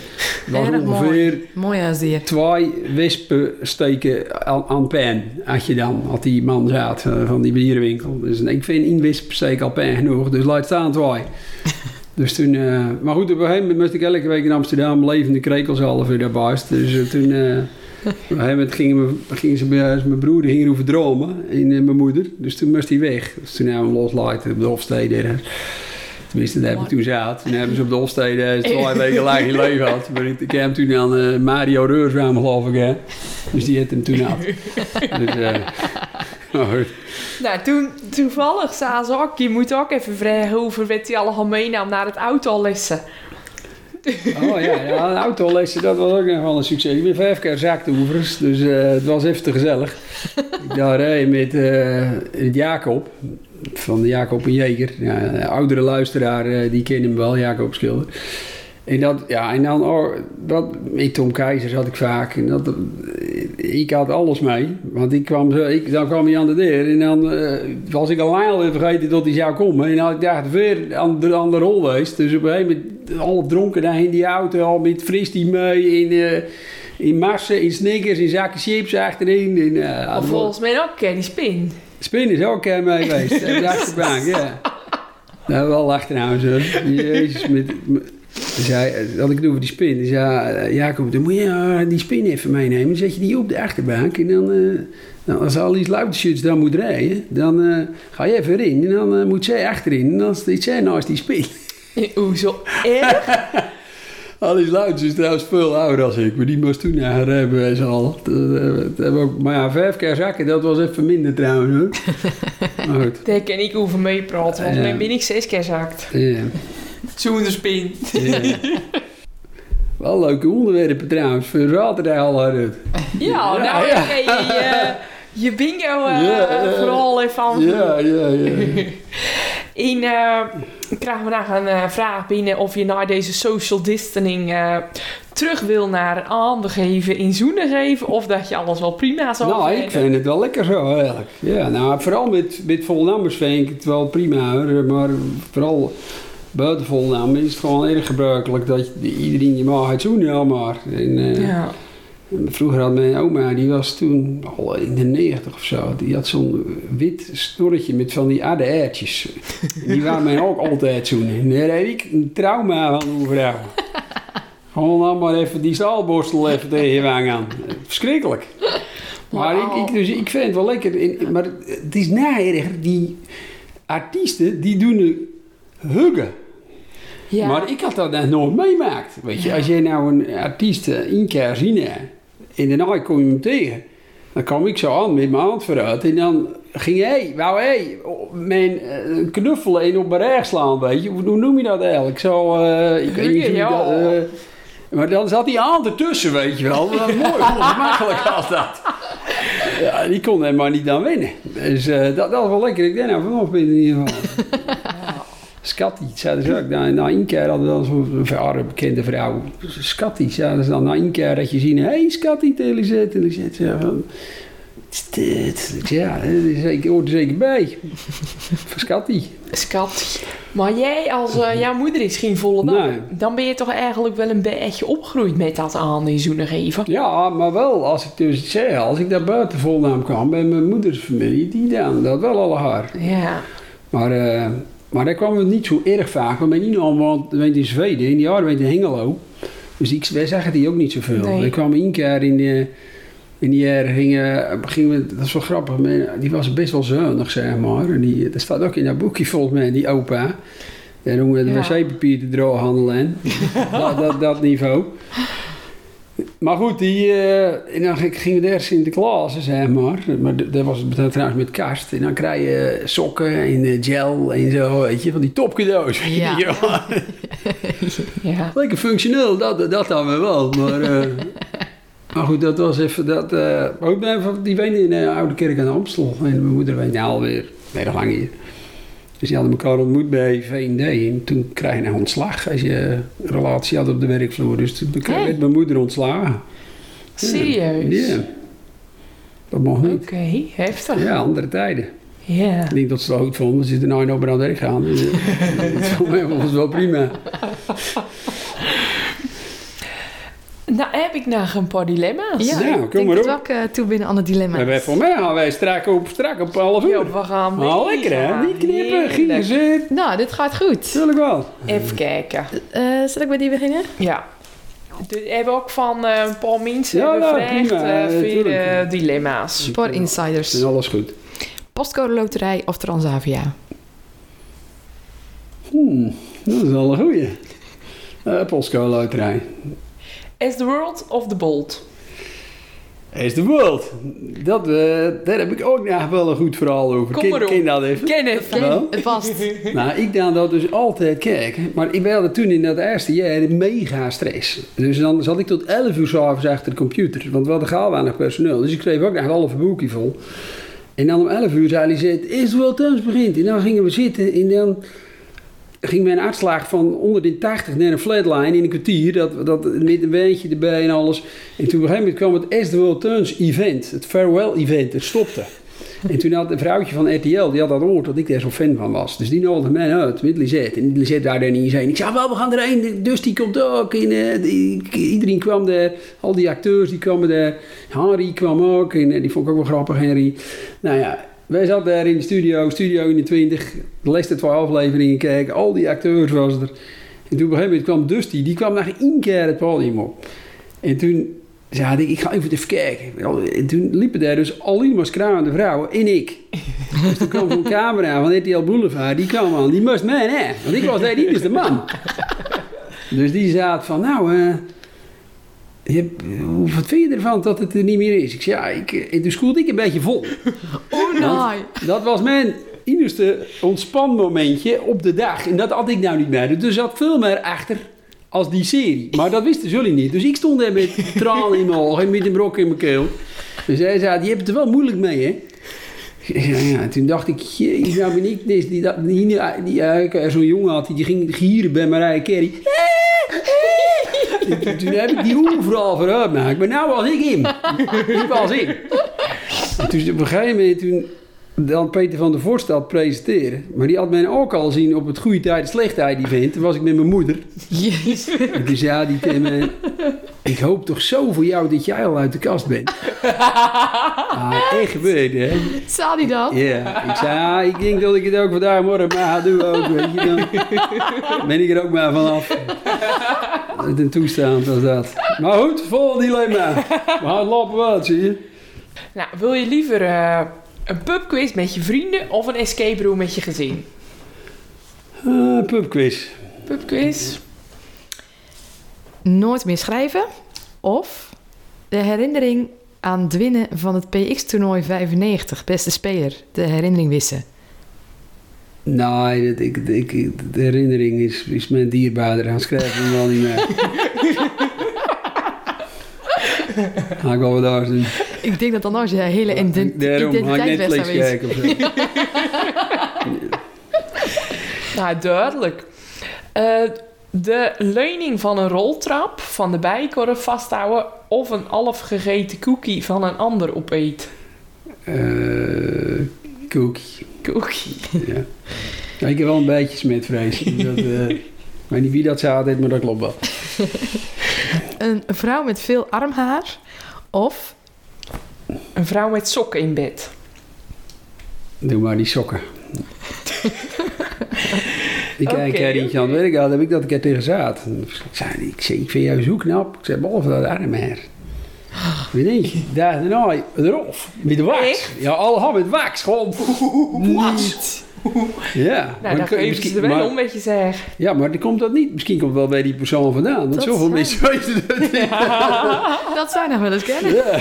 was Erg ongeveer mooi. Twee wespen steken aan, aan pijn. Had je dan, had die man zat eh, van die bierenwinkel. Dus ik vind één wesp steek al pijn genoeg. Dus laat staan twee. dus toen, eh, maar goed, op een gegeven moment moest ik elke week in Amsterdam levende krekels weer daarbij. Dus eh, toen, eh, op een gegeven moment gingen, ze bij mijn broer ging erover dromen. En mijn moeder. Dus toen moest hij weg. Dus toen hebben we hem loslaten op de Hofstede. Tenminste, daar heb ik toen zat. Toen hebben ze op de Hofstede twee weken lang in leven gehad. Maar ik heb hem toen aan Mario Reurswaam geloof ik. Hè. Dus die had hem toen had. Dus, maar goed. Nou, toen toevallig zei ze je moet ook even vragen hoeveel werd hij allemaal meenam naar het autolessen. Oh ja, ja autolessen, dat was ook nog wel een succes. Ik ben vijf keer zaktoevers, dus eh, het was even te gezellig. ik daar reed met, eh, met Jacob, van Jacob en Jeger. Ja, oudere luisteraar, eh, die kennen hem wel, Jacob Schilder. En, dat, ja, en dan, oh, dat, met Tom Keizer had ik vaak. En dat, ik had alles mee. Want ik kwam zo, ik, dan kwam hij aan de deur. En dan eh, was ik al lang vergeten dat hij zou komen. En dan had ik daar weer aan de, aan de rol geweest. Dus op een gegeven moment, al dronken daar in die auto. Al met fris die mee. In, eh, in massen, in snickers, in zakken chips achterin. En, eh, Of volgens mij ook, die spin. Spin is ook mee geweest. Op de achterbank, ja. Nou, wel achteraan zo. Jezus, met... met- dus hij, dat had ik het over die spin. Dus ja, eh, Jacob, dan moet je eh, die spin even meenemen. Dan zet je die op de achterbank. En dan, eh, nou, als al die dan moet rijden, dan eh, ga je even erin. En dan eh, moet zij achterin. En dan staat zij naast die spin. Oeh, zo erg. Al die luidjes is trouwens veel ouder als ik. Maar die moest toen naar en zo al. Eh, maar ja, vijf keer zakken, dat was even minder trouwens hoor. Maar goed. Daar kan ik over meepraten, want Ja. dan ben ik zes keer zakt. Ja. Spin. Ja. Wel leuke onderwerpen trouwens, voor zaterdag al uit. Ja, nou, ja. je, je bingo eh, Ja, eh, vooral even Ja, ja, ja. In, krijgen we nog een eh, vraag binnen of je na deze social distancing terug wil naar handen geven, in zoenen geven, of dat je alles wel prima zou Nou, ik vind het wel lekker zo eigenlijk. Ja, nou, vooral met, met volnammers vind ik het wel prima hoor. Maar vooral buiten volnamen is het gewoon erg gebruikelijk dat je, iedereen je mag het zoenen ja, maar. En, eh, Ja. Vroeger had mijn oma, die was toen al in de 90 of zo, die had zo'n wit snorretje met van die adde die waren mij ook altijd zoenen. En daar heb ik een trauma van vrouw. Gewoon dan maar even die staalborstel even tegen je wang aan. Verschrikkelijk. Maar ik, ik, dus, ik vind het wel lekker. En- Maar het is naerger, die artiesten die doen huggen. Ja. Maar ik had dat nog nooit meemaakt. Weet je, als jij nou een artiest één keer zien hebt, en daarna kom je hem tegen, dan kwam ik zo aan met mijn hand vooruit en dan ging hij, wou hij mijn eh, knuffelen en op mijn rug slaan, weet je. Hoe noem je dat eigenlijk? Zo, eh, ik weet niet dat... eh, maar dan zat die hand ertussen, weet je wel. Dat was mooi, ongemakkelijk als dat. Ja, die kon hem maar niet aan winnen. Dus dat, dat was wel lekker. Ik denk nou vanaf in ieder geval. Scatty, zeiden ze ook. Na, na één keer hadden we dan zo'n verre bekende vrouw. Scatty, zeiden ze dan. Na één keer dat je zien, hé hey, Scatty, Elisabeth. En ik zei ze van... "Dit, dit." Ja, dat is zeker, hoort er zeker bij. Voor Scatty. Maar jij, als eh, jouw moeder is geen volle dag, Nee. dan ben je toch eigenlijk wel een beetje opgegroeid met dat aan in zoenen geven. Ja, maar wel, als ik dus zei, als ik daar buiten volnaam kwam bij mijn moeders familie, die dan, dat wel alle haar. Ja. Maar, eh, maar daar kwam het niet zo erg vaak. Want mijn Nino woont woont in Zweden, in die woont in Hengelo. Dus ik, wij zeggen die ook niet zoveel. Nee. We kwamen één keer in de, in die jaar gingen, gingen we, dat is wel grappig, die was best wel zuinig, zeg maar. En die, dat staat ook in dat boekje volgens mij, die opa. Daar doen we de Ja. wc-papier te drooghandelen en dat, dat, dat niveau. Maar goed, die, eh, en dan ging- gingen we daar Sinterklaas, zeg maar. Maar dat was het trouwens met kast. En dan krijg je sokken en eh, gel en zo, weet je, van die topcadeaus. Ja. Ja. Lekker functioneel, dat, dat dan weer wel. Maar, eh, maar goed, dat was even dat... eh maar mijn- die woonde in de Oude Kerk aan de Amstel. En mijn moeder woonde alweer erg lang hier. Dus die hadden elkaar ontmoet bij V&D. En toen kreeg je een ontslag als je een relatie had op de werkvloer. Dus toen Hey. werd mijn moeder ontslagen. Serieus? Ja. Dat mocht niet. Oké, heftig. Ja, andere tijden. Ja. Ik denk dat ze het goed vonden. Ze zitten nou in aan werk gaan. Dus, dat mij volgens wel prima. Nou heb ik nog een paar dilemma's. Ja, Nou, kom ik denk maar op. we ook eh, toe binnen aan de dilemma's. Maar wij, voor mij gaan wij strak op, strak op half uur. Ja, we gaan mee. Lekker hè? Niet knippen, gezicht. Nou, dit gaat goed. Tuurlijk wel. Even kijken. Eh zal ik bij die beginnen? Ja. We hebben ook van eh een paar mensen Ja, ja, gevraagd voor de dilemma's. Sport Insiders. En alles goed. Postcode Loterij of Transavia? Hmm, dat is wel een goeie. Uh, Postcode loterij. As the world of the bold? Is the world. Dat, eh, daar heb ik ook nog wel een goed verhaal over. Kom Ken- maar op. ken dat even? Ken het. Vast. Nou, ik dan dat dus altijd kijken. Maar ik had toen in dat eerste jaar mega stress. Dus dan zat ik tot 11 uur s'avonds achter de computer. Want we hadden gaal weinig personeel. Dus ik schreef ook nog een halve boekje vol. En dan om 11 uur zei hij, is het wel thuis begint? En dan gingen we zitten en dan ging mijn uitslag van onder de 80 naar een flatline in een kwartier. Dat, dat, met een wijntje erbij en alles. En toen op een gegeven moment kwam het As the World Turns event. Het farewell event. Het stopte. En toen had een vrouwtje van RTL, die had dat gehoord dat ik daar zo'n fan van was. Dus die nodigde mij uit met Lisette. En Lisette daar dan niet zijn. Ik zei, wel, we gaan erheen. Dus die komt ook. En, eh, iedereen kwam daar. Al die acteurs die kwamen daar. Harry kwam ook. En eh, die vond ik ook wel grappig, Henry. Nou ja, wij zaten daar in de studio, Studio 21. De laatste twee afleveringen kijken. Al die acteurs was er. En toen op een gegeven moment kwam Dusty. Die kwam nog één keer het podium op. En toen zei ik, ik ga even even kijken. En toen liepen daar dus alleen maar schraande vrouwen en ik. Dus toen kwam zo'n camera van RTL Boulevard, die kwam aan. Die moest mij, hè. Want ik was daar niet eens de man. Dus die zei van, nou, hoe- wat vind je ervan dat het er niet meer is? Ik zei, ja, ik, eh, schoelde ik een beetje vol. Oh nee. Dat was mijn eerste ontspanmomentje op de dag. En dat had ik nou niet meer. Dus er zat veel meer achter als die serie. Maar dat wisten jullie niet. Dus ik stond daar met tranen in mijn ogen en met een brok in mijn keel. Dus hij zei, die hebben het er wel moeilijk mee, hè? Ja, ja, toen dacht ik, jee, nou ben ik. Die, die, die, die, die zo'n jongen had, die ging gieren bij Carey. En toen, toen heb ik die overal vooruit gemaakt. Maar nou was ik in. Die was in. En toen op een gegeven moment, toen dan Peter van der Vorst had presenteren. Maar die had mij ook al zien op het goede tijd, slechte tijd event. Toen was ik met mijn moeder. Jezus. En toen zei die mij, ik hoop toch zo voor jou dat jij al uit de kast bent. ah, echt gebeurd, hè? Zal die dat? Ja, ik zei, ah, ik denk dat ik het ook vandaag morgen maar doe ook, weet je dan. Ben ik er ook maar vanaf. Een toestand als dat. Maar goed, volgende dilemma. We gaan lopen wat, zie je. Nou, wil je liever eh, een pubquiz met je vrienden of een escape room met je gezin? Uh, pubquiz. Pubquiz. Nooit meer schrijven. Of de herinnering aan het winnen van het PX-toernooi 95. Beste speler. De herinnering wissen. Nee, ik, ik, de herinnering is, is mijn dierbaarder. Dan schrijf hem wel niet meer. Ga ik wel wat anders doen. Ik denk dat dan als je hele ident Daarom identiteit kijken. Nou, duidelijk. Eh, de leuning van een roltrap van de bijkorf vasthouden of een half gegeten cookie van een ander opeet. Eh, cookie. Cookie. Ja. Ja, ik heb wel een beetje smetvrees. Dat, ik weet niet wie dat zei altijd, maar dat klopt wel. Een vrouw met veel armhaar. Of Een vrouw met sokken in bed. Doe maar die sokken. ik okay, eentje aan het werk had, heb ik dat een keer tegen zaad. Ik zei, ik, zei, ik vind jou zo knap. Ik zei, behalve dat armhaar. Weet je, daar daarna erop. Met de wax. Echt? Ja, allemaal met wax. Gewoon. Niet. Ja. Nou, maar kun je er wel maar- om met je zeg. Ja, maar dan komt dat niet. Misschien komt het wel bij die persoon vandaan. Want Dat zoveel mensen weten het niet. dat zou nog wel eens kennen. Ja.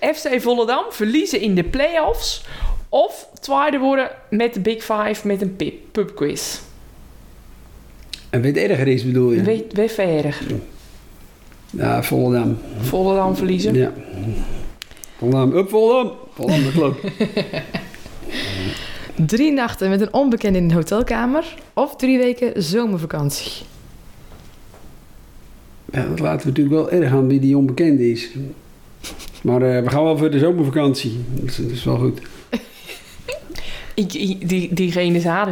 FC Volendam verliezen in de play-offs. Of tweede worden met de Big Five met een pip, pubquiz. En wat erger is, bedoel je? Weet, weet verder. Ja, Volendam. Volendam verliezen. Ja. Volendam, up Volendam. Volendam, dat klopt. Drie nachten met een onbekende in een hotelkamer. Of drie weken zomervakantie. Ja, dat laten we natuurlijk wel erg aan wie die onbekende is. Maar eh, we gaan wel voor de zomervakantie. Dat is, dat is wel goed. Ik, ik- die.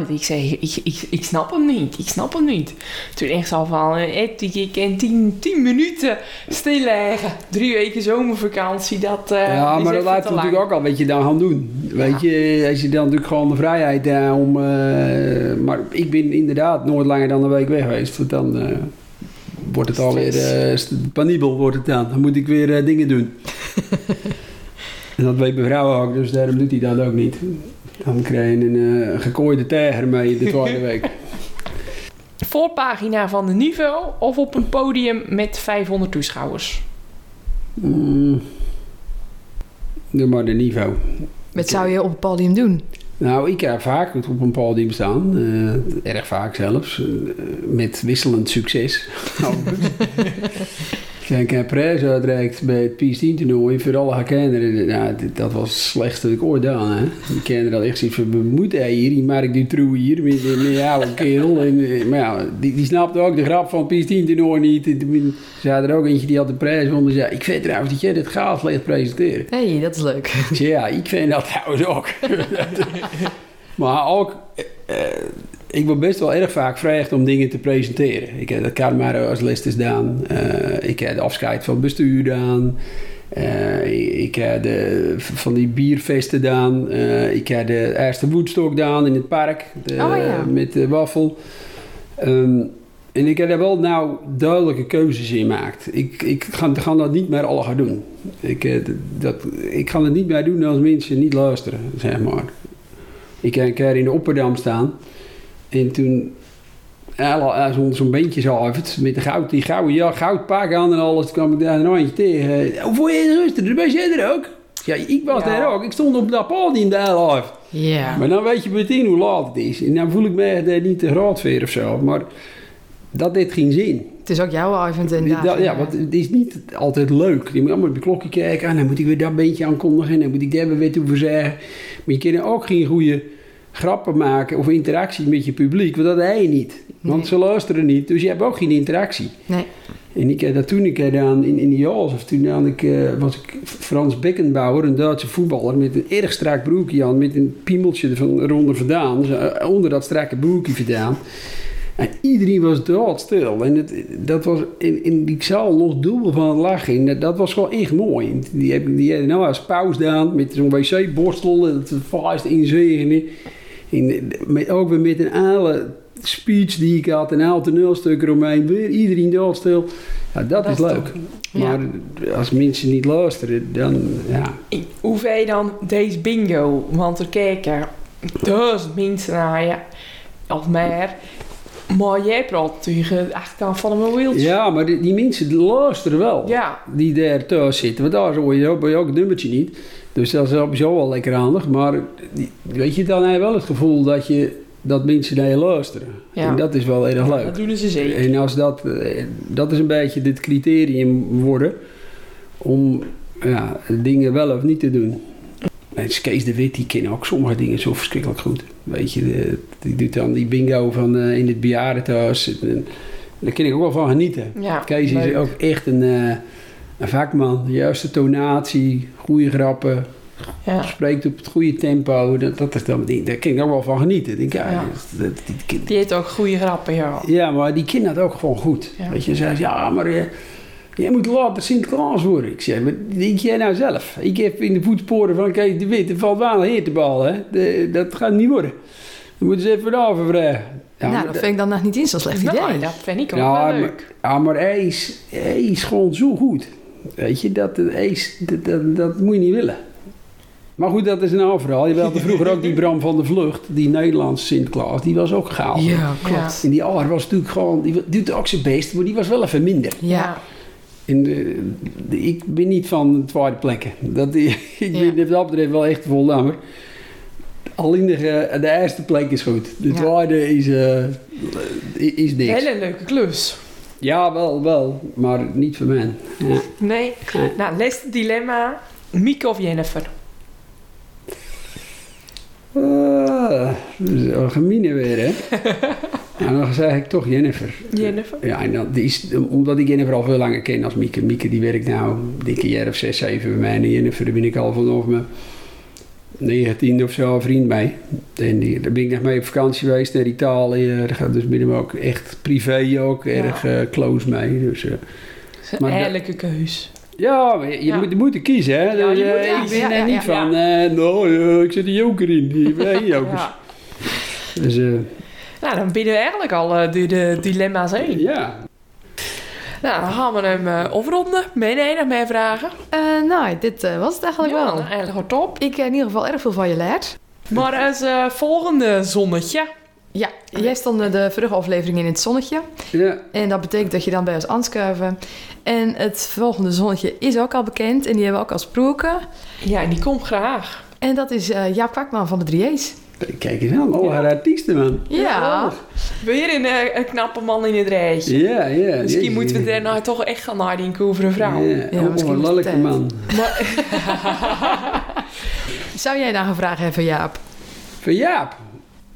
Ik zei, ik, ik, ik snap hem niet. Ik snap hem niet. Toen echt zo van, Ed, je kan tien, tien minuten stilleggen. Drie weken zomervakantie, dat eh, ja, maar dat we lang. natuurlijk ook al wat je dan gaan doen. Weet je, als je dan natuurlijk gewoon de vrijheid hebt om... eh, maar ik ben inderdaad nooit langer dan een week weg geweest. Want dan wordt het alweer penibel wordt het dan. Dan moet ik weer dingen doen. en dat weet mijn vrouw ook, dus daarom doet hij dat ook niet. Dan krijg je een eh, gekooide tijger mee de tweede week. Voorpagina van de niveau of op een podium met 500 toeschouwers. Mm. Doe maar de niveau. Wat zou je op het podium doen? Nou, ik heb vaak op een podium staan. eh, erg vaak zelfs. eh, met wisselend succes. ik heb prijs uitreikt bij het PS10 toernooi voor alle kinderen. Nou, dat was het slechtste dat ik ooit gedaan hè. Die kinderen hadden echt zoiets van, bemoeit hij hier, die Mark Dutroux hier, met, met oude kerel. En, eh, maar ja, die, die snapte ook de grap van het PS10 toernooi niet. En toen zei er ook eentje die had de prijs. Die zei, ik vind trouwens dat jij dit gaaf slecht presenteren. Hé, hey, dat is leuk. Ja, ik vind dat trouwens ook. maar ook, eh, ik word best wel erg vaak gevraagd om dingen te presenteren. Ik heb de Carmaro als les gedaan. Eh, ik heb de afscheid van het bestuur gedaan. Eh, ik heb de, van die bierfesten gedaan. Eh, ik heb de eerste Woodstock gedaan in het park. De, Oh, ja. Met de waffel. Ehm, en ik heb daar wel nou duidelijke keuzes in gemaakt. Ik, ik ga, ga dat niet meer alle gaan doen. Ik, dat, ik ga het niet meer doen als mensen niet luisteren, zeg maar. Ik heb een keer in de Opperdam staan. En toen... Zo'n beentje zuivert met de goud, die gouden ja, goudpak aan en alles. Kwam ik daar een eentje tegen. Hoe voel je rustig? Ben jij er ook? Ja, ik was Ja. daar ook. Ik stond op dat podium daar live. Ja. Maar dan weet je meteen hoe laat het is. En dan voel ik me eh, niet te graadveer of zo. Maar dat dit geen zin. Het is ook jouw avond Dat- dagen, ja, want het is niet altijd leuk. Je moet allemaal op je klokje kijken. En dan moet ik weer dat beentje aankondigen. En dan moet ik daar weer weten over zeggen. Maar je kan ook geen goede grappen maken of interactie met je publiek. Want dat heb je niet. Want Nee. ze luisteren niet. Dus je hebt ook geen interactie. Nee. En ik heb dat toen ik gedaan in, in de Jaals. Of toen ik, eh, was ik Frans Beckenbauer, een Duitse voetballer. Met een erg strak broekje aan. Met een piemeltje van eronder vandaan. Dus, eh, onder dat strakke broekje vandaan. En iedereen was doodstil. En het, dat was in, in die zaal nog dubbel van het lachen. En dat, dat was gewoon echt mooi. Die heb die hebben nou als pauze gedaan met zo'n wc-borstel. En het vuist inzegenen. Met, ook weer met een hele speech die ik had. Een aantal toneelstukken omheen. Weer iedereen doodstil. Ja, dat, Dat is leuk. toch- Maar als mensen niet luisteren, dan ja. Hoe je dan deze bingo? Want er kijken duizend mensen naar je, of meer. Maar jij praat tegen de achterkant van een mobieltje. Ja, maar die, die mensen luisteren wel. Ja. Die daar thuis zitten. Want daar hoor je ook, je ook het nummertje niet. Dus dat is sowieso wel lekker handig. Maar weet je, dan heb je wel het gevoel dat, je, dat mensen naar je luisteren. Ja. En dat is wel erg leuk. Dat doen ze zeker. En als dat, eh, dat is een beetje dit criterium worden om ja, dingen wel of niet te doen. En Kees de Wit, die kent ook sommige dingen zo verschrikkelijk goed. Weet je, de- die doet dan die bingo van eh, in het bejaardentehuis. En Daar kan ik ook wel van genieten. Ja, Kees is ook echt een, eh, een vakman. De juiste tonatie, goede grappen, Ja. spreekt op het goede tempo. Dat, dat is dan, die- daar kan ik ook wel van genieten. Ik Denk, ja, Ja. dat- dat- die kind- Die heeft ook goede grappen, ja. ja, maar die kind had ook gewoon goed. Ja. Weet je, zei ze, ja, maar eh, jij moet later Sinterklaas worden. Ik zeg, maar denk jij nou zelf? Ik heb in de voetsporen van Kees de Wit, er valt wel een heer te ballen. Hè? De- dat gaat niet worden. Dan moeten ze even over vragen. Ja, nou, dat vind ik dan nog niet eens zo'n slecht idee. dat vind ik ook Ja, wel maar- leuk. Ja, maar hij is, hij is gewoon zo goed. Weet je, dat, is, dat, dat, dat moet je niet willen. Maar goed, dat is een ander verhaal. Je had vroeger ook die Bram van de Vlucht, die Nederlandse Sinterklaas, die was ook gaaf. Ja, klopt. En die Aar was natuurlijk gewoon, die doet ook zijn best, maar die was wel even minder. Ja. En de, de- ik ben niet van de tweede plekken. Dat, ik Ja. ben wat dat betreft wel echt voldammer. Alleen de, de eerste plek is goed. De Ja. tweede is, eh, is niks. Hele leuke klus. Ja, wel, wel. Maar niet voor mij. Ja. Nee. Nou, laatste dilemma. Mieke of Jennifer? Dat is algemene weer, hè? nou, dan zeg ik toch Jennifer. Jennifer. Ja, en dat, die is, omdat ik Jennifer al veel langer ken als Mieke. Mieke die werkt nou dikke jaar of zes, zeven bij mij. En Jennifer, daar ben ik al vanaf mijn 19 of zo vriend mee. En die, daar ben ik nog mee op vakantie geweest naar Italië. Daar gaat dus binnen ook echt privé ook erg eh, close mee. Dus, eh, is een Maar de- eerlijke keus. ja, je, je Ja. moet, je moet kiezen, hè? Ja, je moet eh, kiezen. Ik ben Ja, er niet van, nou, ik zet een joker in. Geen jokers. Ja. Dus, Nou, dan bieden we eigenlijk al door de dilemma's heen. ja. Nou, dan gaan we hem eh afronden. Je nog meer vragen? Eh, nou, dit eh, was het eigenlijk ja, wel. eigenlijk gewoon top. Ik heb in ieder geval erg veel van je leerd. Maar als eh, volgende zonnetje. Ja, jij stond de vorige aflevering in het zonnetje. ja. En dat betekent dat je dan bij ons aanschuiven. En het volgende zonnetje is ook al bekend. En die hebben we ook al gesproken. Ja, en die komt graag. En dat is eh Jaap Kwakman van de 3E's. Kijk eens aan, alle artiesten, man. Ja. Weer een, eh, een knappe man in het rijtje. Ja, ja. Misschien Jezus. moeten we daar nou toch echt gaan nadenken over een vrouw. Ja, Ja, oh, misschien een lelijke man. Zou jij nou een vraag hebben, Jaap? Van Jaap.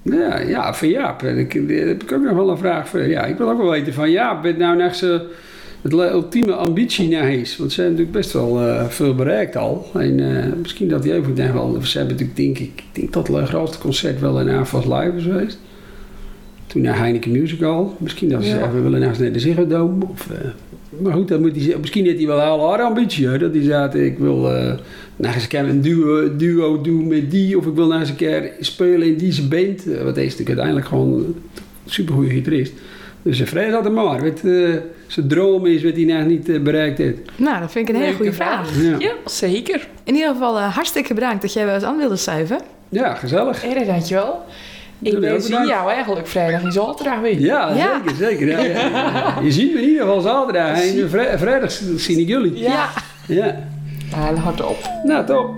Ja, ja, van Jaap. En Ik, daar heb ik ook nog wel een vraag voor. Ja, ik wil ook wel weten van Jaap. Wat nou echt ze het ultieme ambitie naar is. Want ze hebben natuurlijk best wel eh, veel bereikt al. En eh, misschien dat die even nog wel... Ze hebben natuurlijk, denk ik... Ik denk dat het grootste concert wel in AFAS Live is geweest. Toen naar Heineken Musical. Misschien dat ze Ja. zeggen, we willen naar de Ziggo Dome. Of, eh, maar goed, dan moet hij, misschien heeft hij wel een hele harde ambitie. Hè? Dat hij zegt, ik wil eh nou eens een keer een duo, duo doen met die. Of ik wil nou eens een keer spelen in deze band. Eh, hij is natuurlijk uiteindelijk gewoon een supergoeie gitarist. Dus vrees dat er maar. Wat eh, zijn droom is, wat hij nog niet eh, bereikt heeft. Nou, dat vind ik een hele goede vraag. Ja, Ja, zeker. In ieder geval eh, hartstikke bedankt dat jij bij ons aan wilde schuiven. ja gezellig. Erg, dankjewel. Ik ben zie jou eigenlijk vrijdag en zaterdag weer. Ja, Ja. zeker, zeker. Ja, ja, ja. Je ziet me in ieder geval zaterdag. En vri- vrijdag zie ik jullie. Ja. Ja. Nou, hard op. Nou, top.